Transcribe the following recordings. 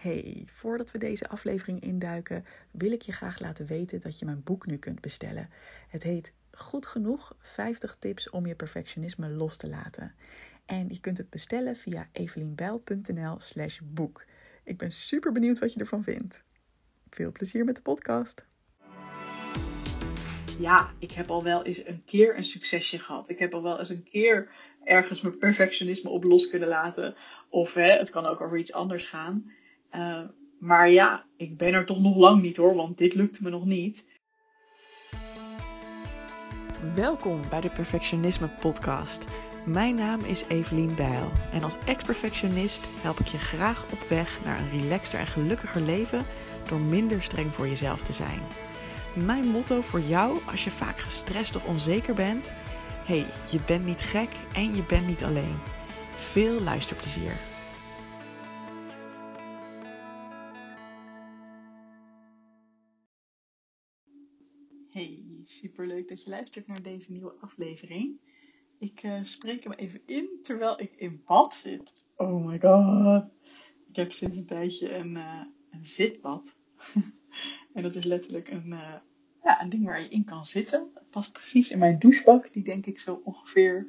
Hey, voordat we deze aflevering induiken, wil ik je graag laten weten dat je mijn boek nu kunt bestellen. Het heet Goed genoeg 50 tips om je perfectionisme los te laten. En je kunt het bestellen via evelienbijl.nl/slash boek. Ik ben super benieuwd wat je ervan vindt. Veel plezier met de podcast. Ja, ik heb al wel eens een keer een succesje gehad. Ik heb al wel eens een keer ergens mijn perfectionisme op los kunnen laten. Of hè, het kan ook over iets anders gaan. Uh, maar ja, ik ben er toch nog lang niet hoor, want dit lukte me nog niet. Welkom bij de Perfectionisme Podcast. Mijn naam is Evelien Bijl en als ex-perfectionist help ik je graag op weg naar een relaxter en gelukkiger leven door minder streng voor jezelf te zijn. Mijn motto voor jou als je vaak gestrest of onzeker bent: hey, je bent niet gek en je bent niet alleen. Veel luisterplezier. Hey, superleuk dat je luistert naar deze nieuwe aflevering. Ik uh, spreek hem even in terwijl ik in bad zit. Oh my god. Ik heb sinds een tijdje een, uh, een zitbad. en dat is letterlijk een, uh, ja, een ding waar je in kan zitten. Het past precies in mijn douchebak, die denk ik zo ongeveer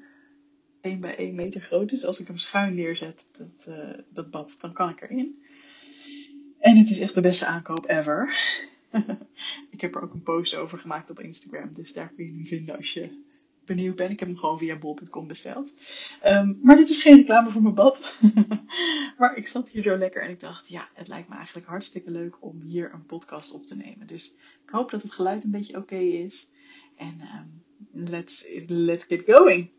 1 bij 1 meter groot is. Als ik hem schuin neerzet, dat, dat bad, dan kan ik erin. En het is echt de beste aankoop ever. ik heb er ook een post over gemaakt op Instagram. Dus daar kun je hem vinden als je benieuwd bent. Ik heb hem gewoon via bol.com besteld. Um, maar dit is geen reclame voor mijn bad. maar ik zat hier zo lekker en ik dacht, ja, het lijkt me eigenlijk hartstikke leuk om hier een podcast op te nemen. Dus ik hoop dat het geluid een beetje oké is. En um, let's, let's get going.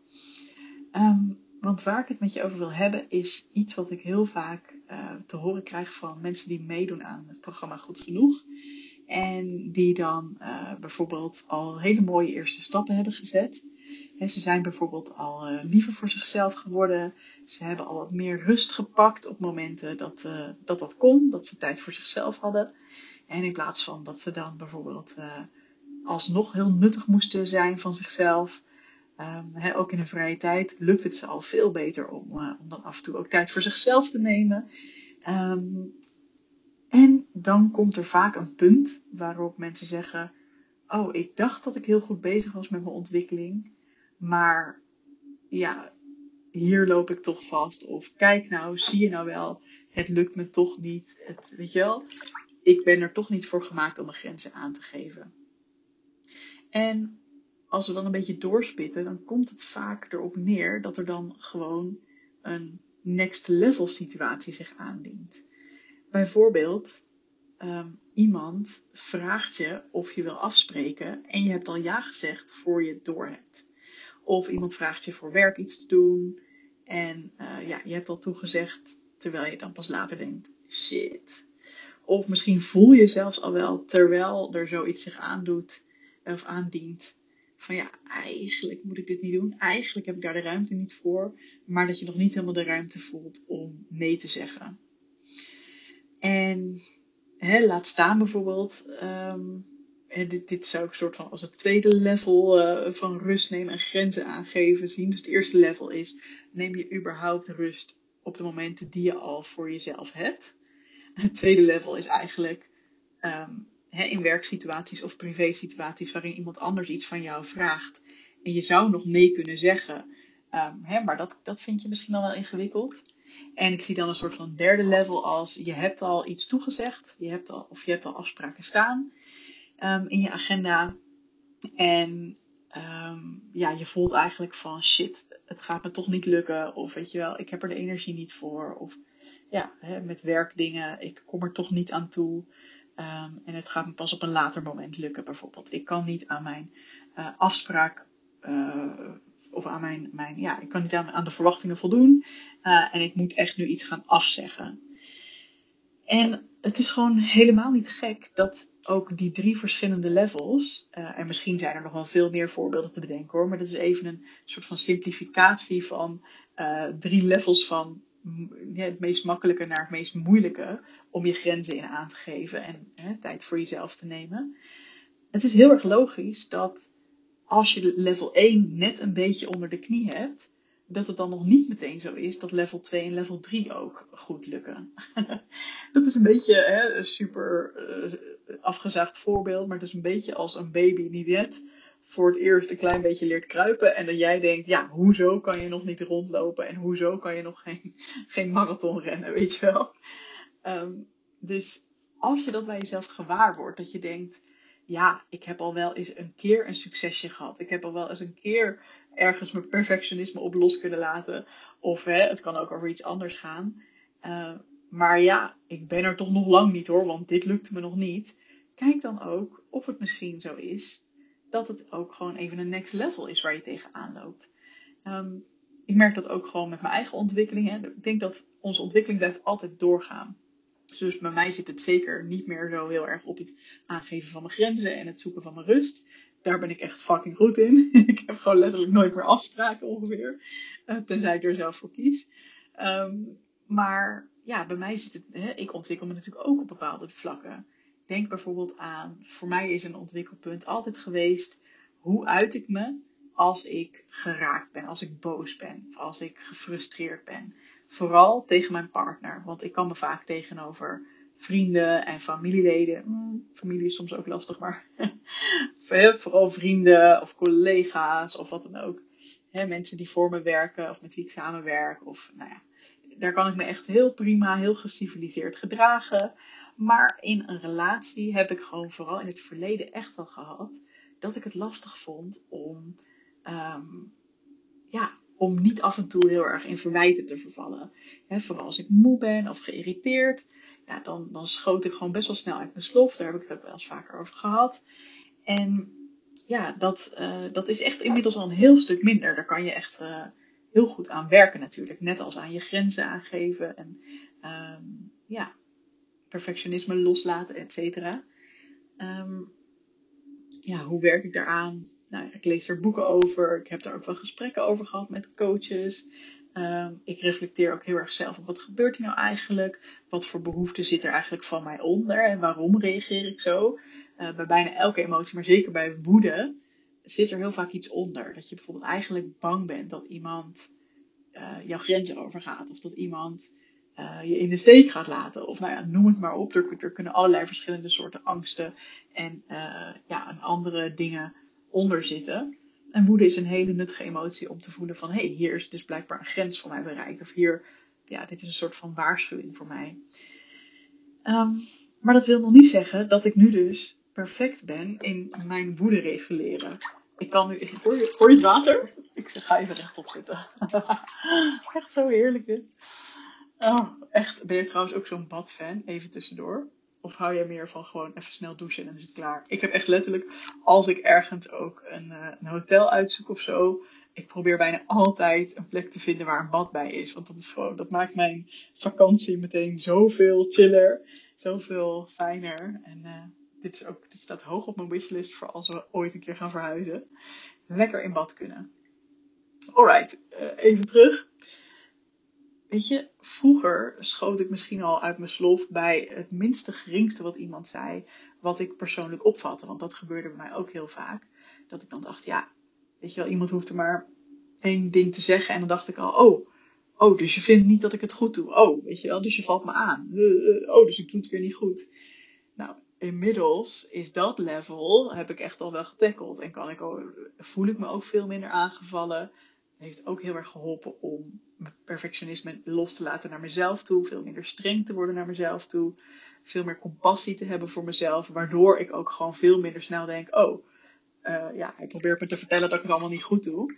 Um, want waar ik het met je over wil hebben is iets wat ik heel vaak uh, te horen krijg van mensen die meedoen aan het programma Goed Genoeg. En die dan uh, bijvoorbeeld al hele mooie eerste stappen hebben gezet. He, ze zijn bijvoorbeeld al uh, liever voor zichzelf geworden. Ze hebben al wat meer rust gepakt op momenten dat, uh, dat dat kon. Dat ze tijd voor zichzelf hadden. En in plaats van dat ze dan bijvoorbeeld alsnog heel nuttig moesten zijn van zichzelf. He, ook in de vrije tijd lukt het ze al veel beter om, om dan af en toe ook tijd voor zichzelf te nemen. En dan komt er vaak een punt waarop mensen zeggen: Oh, ik dacht dat ik heel goed bezig was met mijn ontwikkeling, maar ja, hier loop ik toch vast. Of kijk nou, zie je nou wel, het lukt me toch niet. Het, weet je wel, ik ben er toch niet voor gemaakt om mijn grenzen aan te geven. En als we dan een beetje doorspitten, dan komt het vaak erop neer dat er dan gewoon een next level situatie zich aandient. Bijvoorbeeld, um, iemand vraagt je of je wil afspreken en je hebt al ja gezegd voor je het door hebt. Of iemand vraagt je voor werk iets te doen en uh, ja, je hebt al toegezegd terwijl je dan pas later denkt, shit. Of misschien voel je zelfs al wel terwijl er zoiets zich aandoet of aandient. Van ja, eigenlijk moet ik dit niet doen. Eigenlijk heb ik daar de ruimte niet voor. Maar dat je nog niet helemaal de ruimte voelt om nee te zeggen. En hè, laat staan bijvoorbeeld. Um, dit, dit zou ik soort van als het tweede level uh, van rust nemen en grenzen aangeven zien. Dus het eerste level is: neem je überhaupt rust op de momenten die je al voor jezelf hebt. Het tweede level is eigenlijk um, hè, in werksituaties of privésituaties waarin iemand anders iets van jou vraagt. En je zou nog nee kunnen zeggen, um, hè, maar dat, dat vind je misschien al wel ingewikkeld. En ik zie dan een soort van derde level als je hebt al iets toegezegd, je hebt al, of je hebt al afspraken staan um, in je agenda. En um, ja, je voelt eigenlijk van shit, het gaat me toch niet lukken. Of weet je wel, ik heb er de energie niet voor. Of ja, hè, met werkdingen, ik kom er toch niet aan toe. Um, en het gaat me pas op een later moment lukken bijvoorbeeld. Ik kan niet aan mijn uh, afspraak uh, of aan mijn, mijn, ja, ik kan niet aan de verwachtingen voldoen. Uh, en ik moet echt nu iets gaan afzeggen. En het is gewoon helemaal niet gek dat ook die drie verschillende levels, uh, en misschien zijn er nog wel veel meer voorbeelden te bedenken hoor, maar dat is even een soort van simplificatie van uh, drie levels van ja, het meest makkelijke naar het meest moeilijke om je grenzen in aan te geven en hè, tijd voor jezelf te nemen. Het is heel erg logisch dat als je level 1 net een beetje onder de knie hebt, dat het dan nog niet meteen zo is dat level 2 en level 3 ook goed lukken. dat is een beetje hè, een super uh, afgezaagd voorbeeld, maar het is een beetje als een baby die net voor het eerst een klein beetje leert kruipen. En dat jij denkt, ja, hoezo kan je nog niet rondlopen en hoezo kan je nog geen, geen marathon rennen, weet je wel. Um, dus als je dat bij jezelf gewaar wordt, dat je denkt, ja, ik heb al wel eens een keer een succesje gehad. Ik heb al wel eens een keer ergens mijn perfectionisme op los kunnen laten. Of hè, het kan ook over iets anders gaan. Uh, maar ja, ik ben er toch nog lang niet hoor, want dit lukte me nog niet. Kijk dan ook of het misschien zo is dat het ook gewoon even een next level is waar je tegenaan loopt. Um, ik merk dat ook gewoon met mijn eigen ontwikkeling. Hè. Ik denk dat onze ontwikkeling blijft altijd doorgaan. Dus bij mij zit het zeker niet meer zo heel erg op het aangeven van mijn grenzen en het zoeken van mijn rust. Daar ben ik echt fucking goed in. ik heb gewoon letterlijk nooit meer afspraken ongeveer. Uh, tenzij ik er zelf voor kies. Um, maar ja, bij mij zit het. Hè, ik ontwikkel me natuurlijk ook op bepaalde vlakken. Denk bijvoorbeeld aan. Voor mij is een ontwikkelpunt altijd geweest. Hoe uit ik me als ik geraakt ben, als ik boos ben, als ik gefrustreerd ben. Vooral tegen mijn partner. Want ik kan me vaak tegenover vrienden en familieleden. Hmm, familie is soms ook lastig, maar vooral vrienden of collega's of wat dan ook. mensen die voor me werken of met wie ik samenwerk. Of nou ja, daar kan ik me echt heel prima, heel geciviliseerd gedragen. Maar in een relatie heb ik gewoon vooral in het verleden echt wel gehad dat ik het lastig vond om um, ja, om niet af en toe heel erg in verwijten te vervallen. vooral als ik moe ben of geïrriteerd, dan, dan schoot ik gewoon best wel snel uit mijn slof. Daar heb ik het ook wel eens vaker over gehad. En ja, dat, uh, dat is echt inmiddels al een heel stuk minder. Daar kan je echt uh, heel goed aan werken natuurlijk. Net als aan je grenzen aangeven en um, ja, perfectionisme loslaten, et cetera. Um, ja, hoe werk ik daaraan? nou, ik lees er boeken over. Ik heb daar ook wel gesprekken over gehad met coaches. Um, ik reflecteer ook heel erg zelf op wat gebeurt er nou eigenlijk? Wat voor behoeften zit er eigenlijk van mij onder? En waarom reageer ik zo? Uh, bij bijna elke emotie, maar zeker bij woede, zit er heel vaak iets onder. Dat je bijvoorbeeld eigenlijk bang bent dat iemand uh, jouw grenzen overgaat. Of dat iemand uh, je in de steek gaat laten. Of nou ja, noem het maar op. Er, kunnen allerlei verschillende soorten angsten en ja, en andere dingen onder zitten. En woede is een hele nuttige emotie om te voelen van, hé, hey, hier is dus blijkbaar een grens voor mij bereikt. Of hier, ja, dit is een soort van waarschuwing voor mij. Um, maar dat wil nog niet zeggen dat ik nu dus perfect ben in mijn woede reguleren. Ik kan nu, hoor je, hoor het water? Ik ga even rechtop zitten. echt zo heerlijk dit. Oh, echt, ben je trouwens ook zo'n badfan? Even tussendoor. Of hou jij meer van gewoon even snel douchen en dan is het klaar? Ik heb echt letterlijk, als ik ergens ook een, uh, een hotel uitzoek of zo, ik probeer bijna altijd een plek te vinden waar een bad bij is. Want dat is gewoon, dat maakt mijn vakantie meteen zoveel chiller, zoveel fijner. En uh, dit, is ook, dit staat hoog op mijn wishlist voor als we ooit een keer gaan verhuizen. Lekker in bad kunnen. Alright, uh, even terug. Weet je, vroeger schoot ik misschien al uit mijn slof bij het minste geringste wat iemand zei, wat ik persoonlijk opvatte. Want dat gebeurde bij mij ook heel vaak. Dat ik dan dacht, ja, weet je wel, iemand hoeft er maar één ding te zeggen. En dan dacht ik al, oh, oh, dus je vindt niet dat ik het goed doe. Oh, weet je wel, dus je valt me aan. Uh, oh, dus ik doe het weer niet goed. Nou, inmiddels is dat level, heb ik echt al wel getackeld. En kan ik voel ik me ook veel minder aangevallen heeft ook heel erg geholpen om perfectionisme los te laten naar mezelf toe. Veel minder streng te worden naar mezelf toe. Veel meer compassie te hebben voor mezelf. Waardoor ik ook gewoon veel minder snel denk: oh, uh, ja, hij probeert me te vertellen dat ik het allemaal niet goed doe.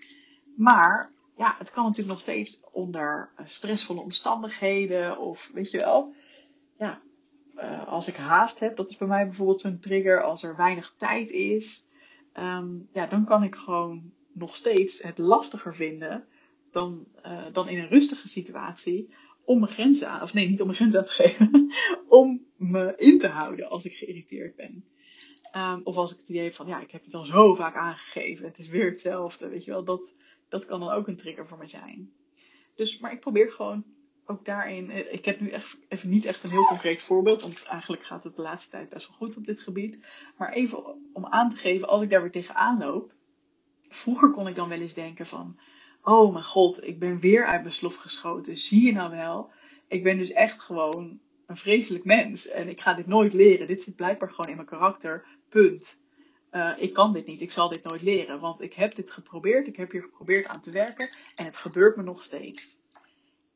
Maar ja, het kan natuurlijk nog steeds onder uh, stressvolle omstandigheden. Of weet je wel. Ja, uh, als ik haast heb, dat is bij mij bijvoorbeeld zo'n trigger. Als er weinig tijd is. Um, ja, dan kan ik gewoon nog steeds het lastiger vinden dan, uh, dan in een rustige situatie om mijn grenzen aan, of nee, niet om mijn grenzen aan te geven, om me in te houden als ik geïrriteerd ben. Um, of als ik het idee heb van, ja, ik heb het al zo vaak aangegeven, het is weer hetzelfde, weet je wel, dat, dat kan dan ook een trigger voor me zijn. Dus, maar ik probeer gewoon ook daarin, eh, ik heb nu echt, even niet echt een heel concreet voorbeeld, want eigenlijk gaat het de laatste tijd best wel goed op dit gebied. Maar even om aan te geven, als ik daar weer tegenaan loop, vroeger kon ik dan wel eens denken van, oh mijn god, ik ben weer uit mijn slof geschoten. Zie je nou wel? Ik ben dus echt gewoon een vreselijk mens en ik ga dit nooit leren. Dit zit blijkbaar gewoon in mijn karakter. Punt. Uh, ik kan dit niet, ik zal dit nooit leren, want ik heb dit geprobeerd, ik heb hier geprobeerd aan te werken en het gebeurt me nog steeds.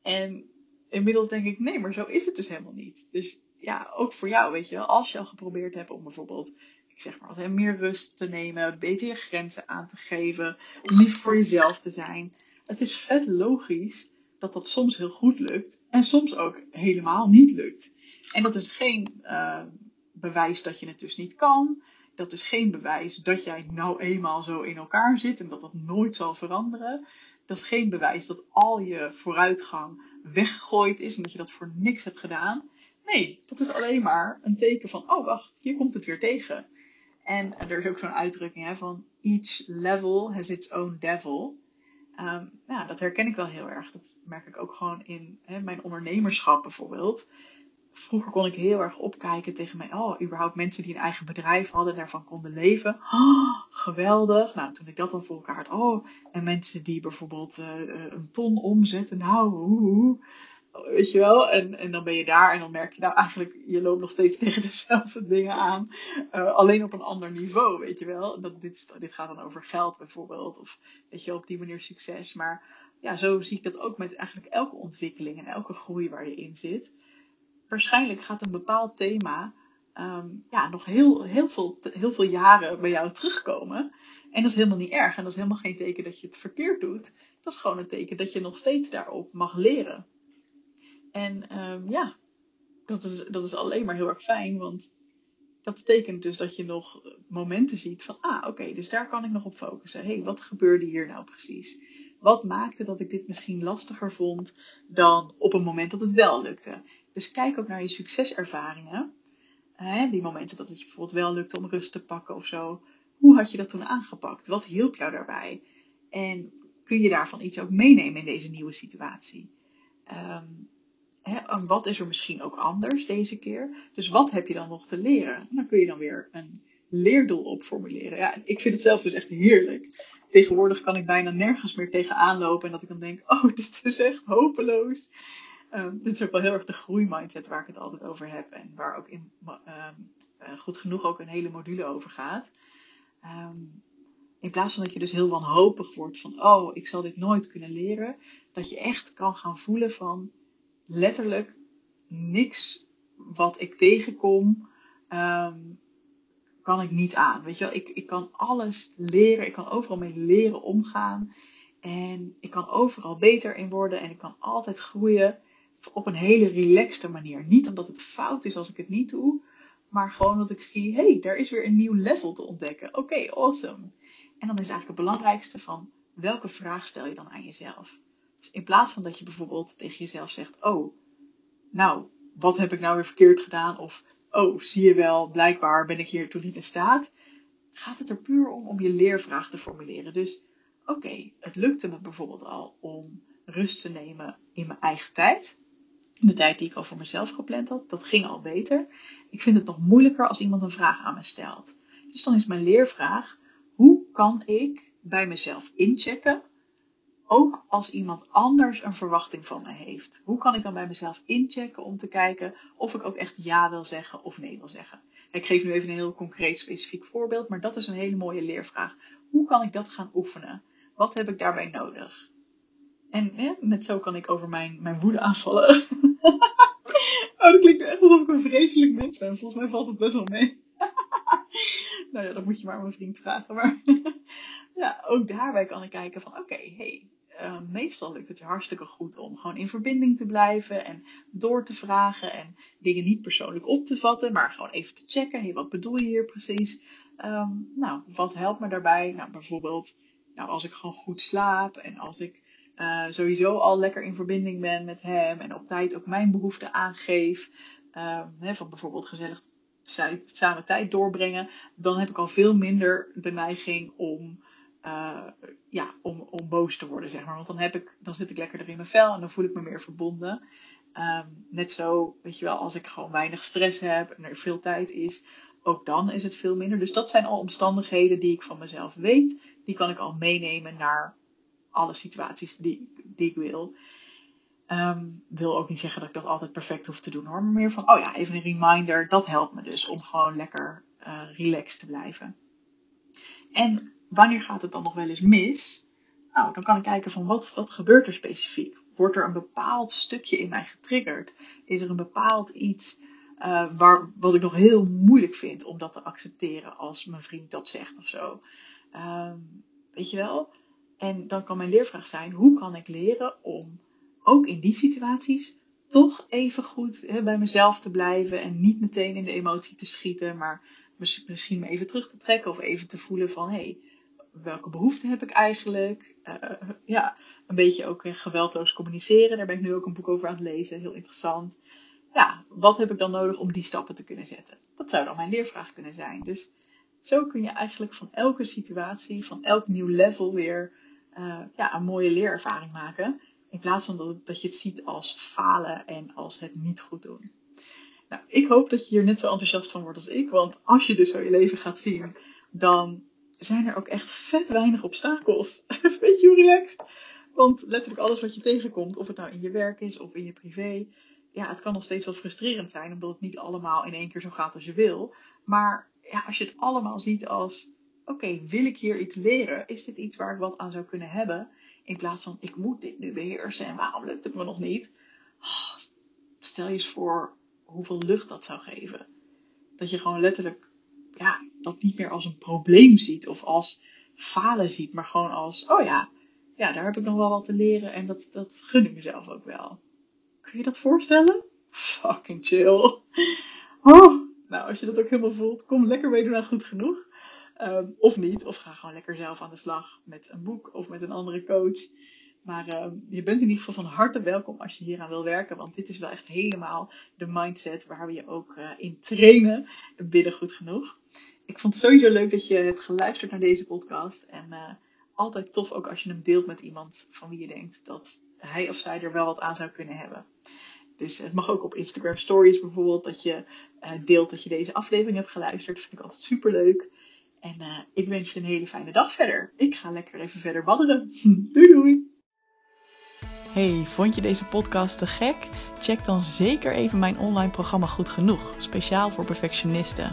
En inmiddels denk ik, nee, maar zo is het dus helemaal niet. Dus ja, ook voor jou, weet je, als je al geprobeerd hebt om bijvoorbeeld, zeg maar meer rust te nemen, beter je grenzen aan te geven, lief voor jezelf te zijn. Het is vet logisch dat dat soms heel goed lukt en soms ook helemaal niet lukt. En dat is geen uh, bewijs dat je het dus niet kan. Dat is geen bewijs dat jij nou eenmaal zo in elkaar zit en dat dat nooit zal veranderen. Dat is geen bewijs dat al je vooruitgang weggegooid is en dat je dat voor niks hebt gedaan. Nee, dat is alleen maar een teken van, oh wacht, hier komt het weer tegen. En er is ook zo'n uitdrukking hè, van each level has its own devil. Um, ja, dat herken ik wel heel erg. Dat merk ik ook gewoon in hè, mijn ondernemerschap bijvoorbeeld. Vroeger kon ik heel erg opkijken tegen mij. Oh, überhaupt mensen die een eigen bedrijf hadden, daarvan konden leven. Oh, geweldig. Nou, toen ik dat dan voor elkaar had. Oh, en mensen die bijvoorbeeld uh, een ton omzetten. Nou, hoe, Weet je wel? En, en dan ben je daar en dan merk je nou eigenlijk, je loopt nog steeds tegen dezelfde dingen aan. Uh, alleen op een ander niveau, weet je wel. Dat, dit, dit gaat dan over geld bijvoorbeeld. Of weet je, op die manier succes. Maar ja, zo zie ik dat ook met eigenlijk elke ontwikkeling en elke groei waar je in zit. Waarschijnlijk gaat een bepaald thema um, ja, nog heel, heel, veel, heel veel jaren bij jou terugkomen. En dat is helemaal niet erg. En dat is helemaal geen teken dat je het verkeerd doet. Dat is gewoon een teken dat je nog steeds daarop mag leren. En um, ja, dat is, dat is alleen maar heel erg fijn, want dat betekent dus dat je nog momenten ziet van, ah, oké, dus daar kan ik nog op focussen. Hey, wat gebeurde hier nou precies? Wat maakte dat ik dit misschien lastiger vond dan op een moment dat het wel lukte? Dus kijk ook naar je succeservaringen. Die momenten dat het je bijvoorbeeld wel lukte om rust te pakken of zo. Hoe had je dat toen aangepakt? Wat hielp jou daarbij? En kun je daarvan iets ook meenemen in deze nieuwe situatie? Um, Hè, wat is er misschien ook anders deze keer? Dus wat heb je dan nog te leren? En dan kun je dan weer een leerdoel op formuleren. Ja, ik vind het zelf dus echt heerlijk. Tegenwoordig kan ik bijna nergens meer tegenaan lopen en dat ik dan denk, oh, dit is echt hopeloos. Um, dit is ook wel heel erg de groeimindset waar ik het altijd over heb en waar ook in, um, goed genoeg ook een hele module over gaat. Um, in plaats van dat je dus heel wanhopig wordt van, oh, ik zal dit nooit kunnen leren, dat je echt kan gaan voelen van, letterlijk niks wat ik tegenkom, um, kan ik niet aan. Weet je wel, ik, ik kan alles leren, ik kan overal mee leren omgaan. En ik kan overal beter in worden en ik kan altijd groeien op een hele relaxte manier. Niet omdat het fout is als ik het niet doe, maar gewoon dat ik zie, hé, hey, daar is weer een nieuw level te ontdekken. Oké, awesome. En dan is eigenlijk het belangrijkste van, welke vraag stel je dan aan jezelf? Dus in plaats van dat je bijvoorbeeld tegen jezelf zegt: Oh, nou, wat heb ik nou weer verkeerd gedaan? Of Oh, zie je wel, blijkbaar ben ik hier toen niet in staat. Gaat het er puur om om je leervraag te formuleren. Dus oké, het lukte me bijvoorbeeld al om rust te nemen in mijn eigen tijd. De tijd die ik al voor mezelf gepland had, dat ging al beter. Ik vind het nog moeilijker als iemand een vraag aan me stelt. Dus dan is mijn leervraag: hoe kan ik bij mezelf inchecken ook als iemand anders een verwachting van me heeft. Hoe kan ik dan bij mezelf inchecken om te kijken of ik ook echt ja wil zeggen of nee wil zeggen? Ik geef nu even een heel concreet specifiek voorbeeld, maar dat is een hele mooie leervraag. Hoe kan ik dat gaan oefenen? Wat heb ik daarbij nodig? En net zo kan ik over mijn, mijn woede aanvallen. oh, dat klinkt echt alsof ik een vreselijk mens ben. Volgens mij valt het best wel mee. nou ja, dat moet je maar aan mijn vriend vragen. Maar ja, ook daarbij kan ik kijken van oké, hey, uh, meestal lukt het je hartstikke goed om gewoon in verbinding te blijven en door te vragen en dingen niet persoonlijk op te vatten, maar gewoon even te checken. Hey, wat bedoel je hier precies? Um, nou, wat helpt me daarbij? Nou, bijvoorbeeld, nou, als ik gewoon goed slaap en als ik uh, sowieso al lekker in verbinding ben met hem en op tijd ook mijn behoeften aangeef, hè, van bijvoorbeeld gezellig samen tijd doorbrengen, dan heb ik al veel minder de neiging om uh, ja, om, om boos te worden, zeg maar. Want dan, heb ik, dan zit ik lekkerder in mijn vel en dan voel ik me meer verbonden. Um, net zo, weet je wel, als ik gewoon weinig stress heb en er veel tijd is, ook dan is het veel minder. Dus dat zijn al omstandigheden die ik van mezelf weet. Die kan ik al meenemen naar alle situaties die, ik wil. Um, wil ook niet zeggen dat ik dat altijd perfect hoef te doen hoor. Maar meer van, oh ja, even een reminder. Dat helpt me dus om gewoon lekker uh, relaxed te blijven. En wanneer gaat het dan nog wel eens mis? Nou, dan kan ik kijken van wat, wat gebeurt er specifiek? Wordt er een bepaald stukje in mij getriggerd? Is er een bepaald iets uh, waar, wat ik nog heel moeilijk vind om dat te accepteren als mijn vriend dat zegt of zo? Um, weet je wel? En dan kan mijn leervraag zijn: hoe kan ik leren om ook in die situaties toch even goed hè, bij mezelf te blijven en niet meteen in de emotie te schieten, maar misschien me even terug te trekken of even te voelen van hé, hey, welke behoeften heb ik eigenlijk? Uh, ja, een beetje ook geweldloos communiceren. Daar ben ik nu ook een boek over aan het lezen. Heel interessant. Ja, wat heb ik dan nodig om die stappen te kunnen zetten? Dat zou dan mijn leervraag kunnen zijn. Dus zo kun je eigenlijk van elke situatie, van elk nieuw level weer uh, ja, een mooie leerervaring maken. In plaats van dat, dat je het ziet als falen en als het niet goed doen. Nou, ik hoop dat je hier net zo enthousiast van wordt als ik. Want als je dus zo je leven gaat zien, dan zijn er ook echt vet weinig obstakels. Weet je relaxed? Want letterlijk alles wat je tegenkomt, of het nou in je werk is of in je privé, ja, het kan nog steeds wel frustrerend zijn, omdat het niet allemaal in één keer zo gaat als je wil. Maar ja, als je het allemaal ziet als, oké, wil ik hier iets leren? Is dit iets waar ik wat aan zou kunnen hebben? In plaats van, ik moet dit nu beheersen en waarom lukt het me nog niet? Oh, stel je eens voor hoeveel lucht dat zou geven. Dat je gewoon letterlijk, ja, dat niet meer als een probleem ziet of als falen ziet, maar gewoon als, oh ja, ja, daar heb ik nog wel wat te leren en dat, dat gun ik mezelf ook wel. Kun je dat voorstellen? Fucking chill. Oh, nou, als je dat ook helemaal voelt, kom lekker meedoen aan goed genoeg. Um, of niet, of ga gewoon lekker zelf aan de slag met een boek of met een andere coach. Maar uh, je bent in ieder geval van harte welkom als je hieraan wil werken. Want dit is wel echt helemaal de mindset waar we je ook uh, in trainen. Binnen goed genoeg. Ik vond het sowieso leuk dat je hebt geluisterd naar deze podcast. En uh, altijd tof ook als je hem deelt met iemand van wie je denkt dat hij of zij er wel wat aan zou kunnen hebben. Dus het mag ook op Instagram Stories bijvoorbeeld dat je deelt dat je deze aflevering hebt geluisterd. Dat vind ik altijd super leuk. En uh, ik wens je een hele fijne dag verder. Ik ga lekker even verder badderen. doei doei! Hey, vond je deze podcast te gek? Check dan zeker even mijn online programma Goed Genoeg, speciaal voor perfectionisten.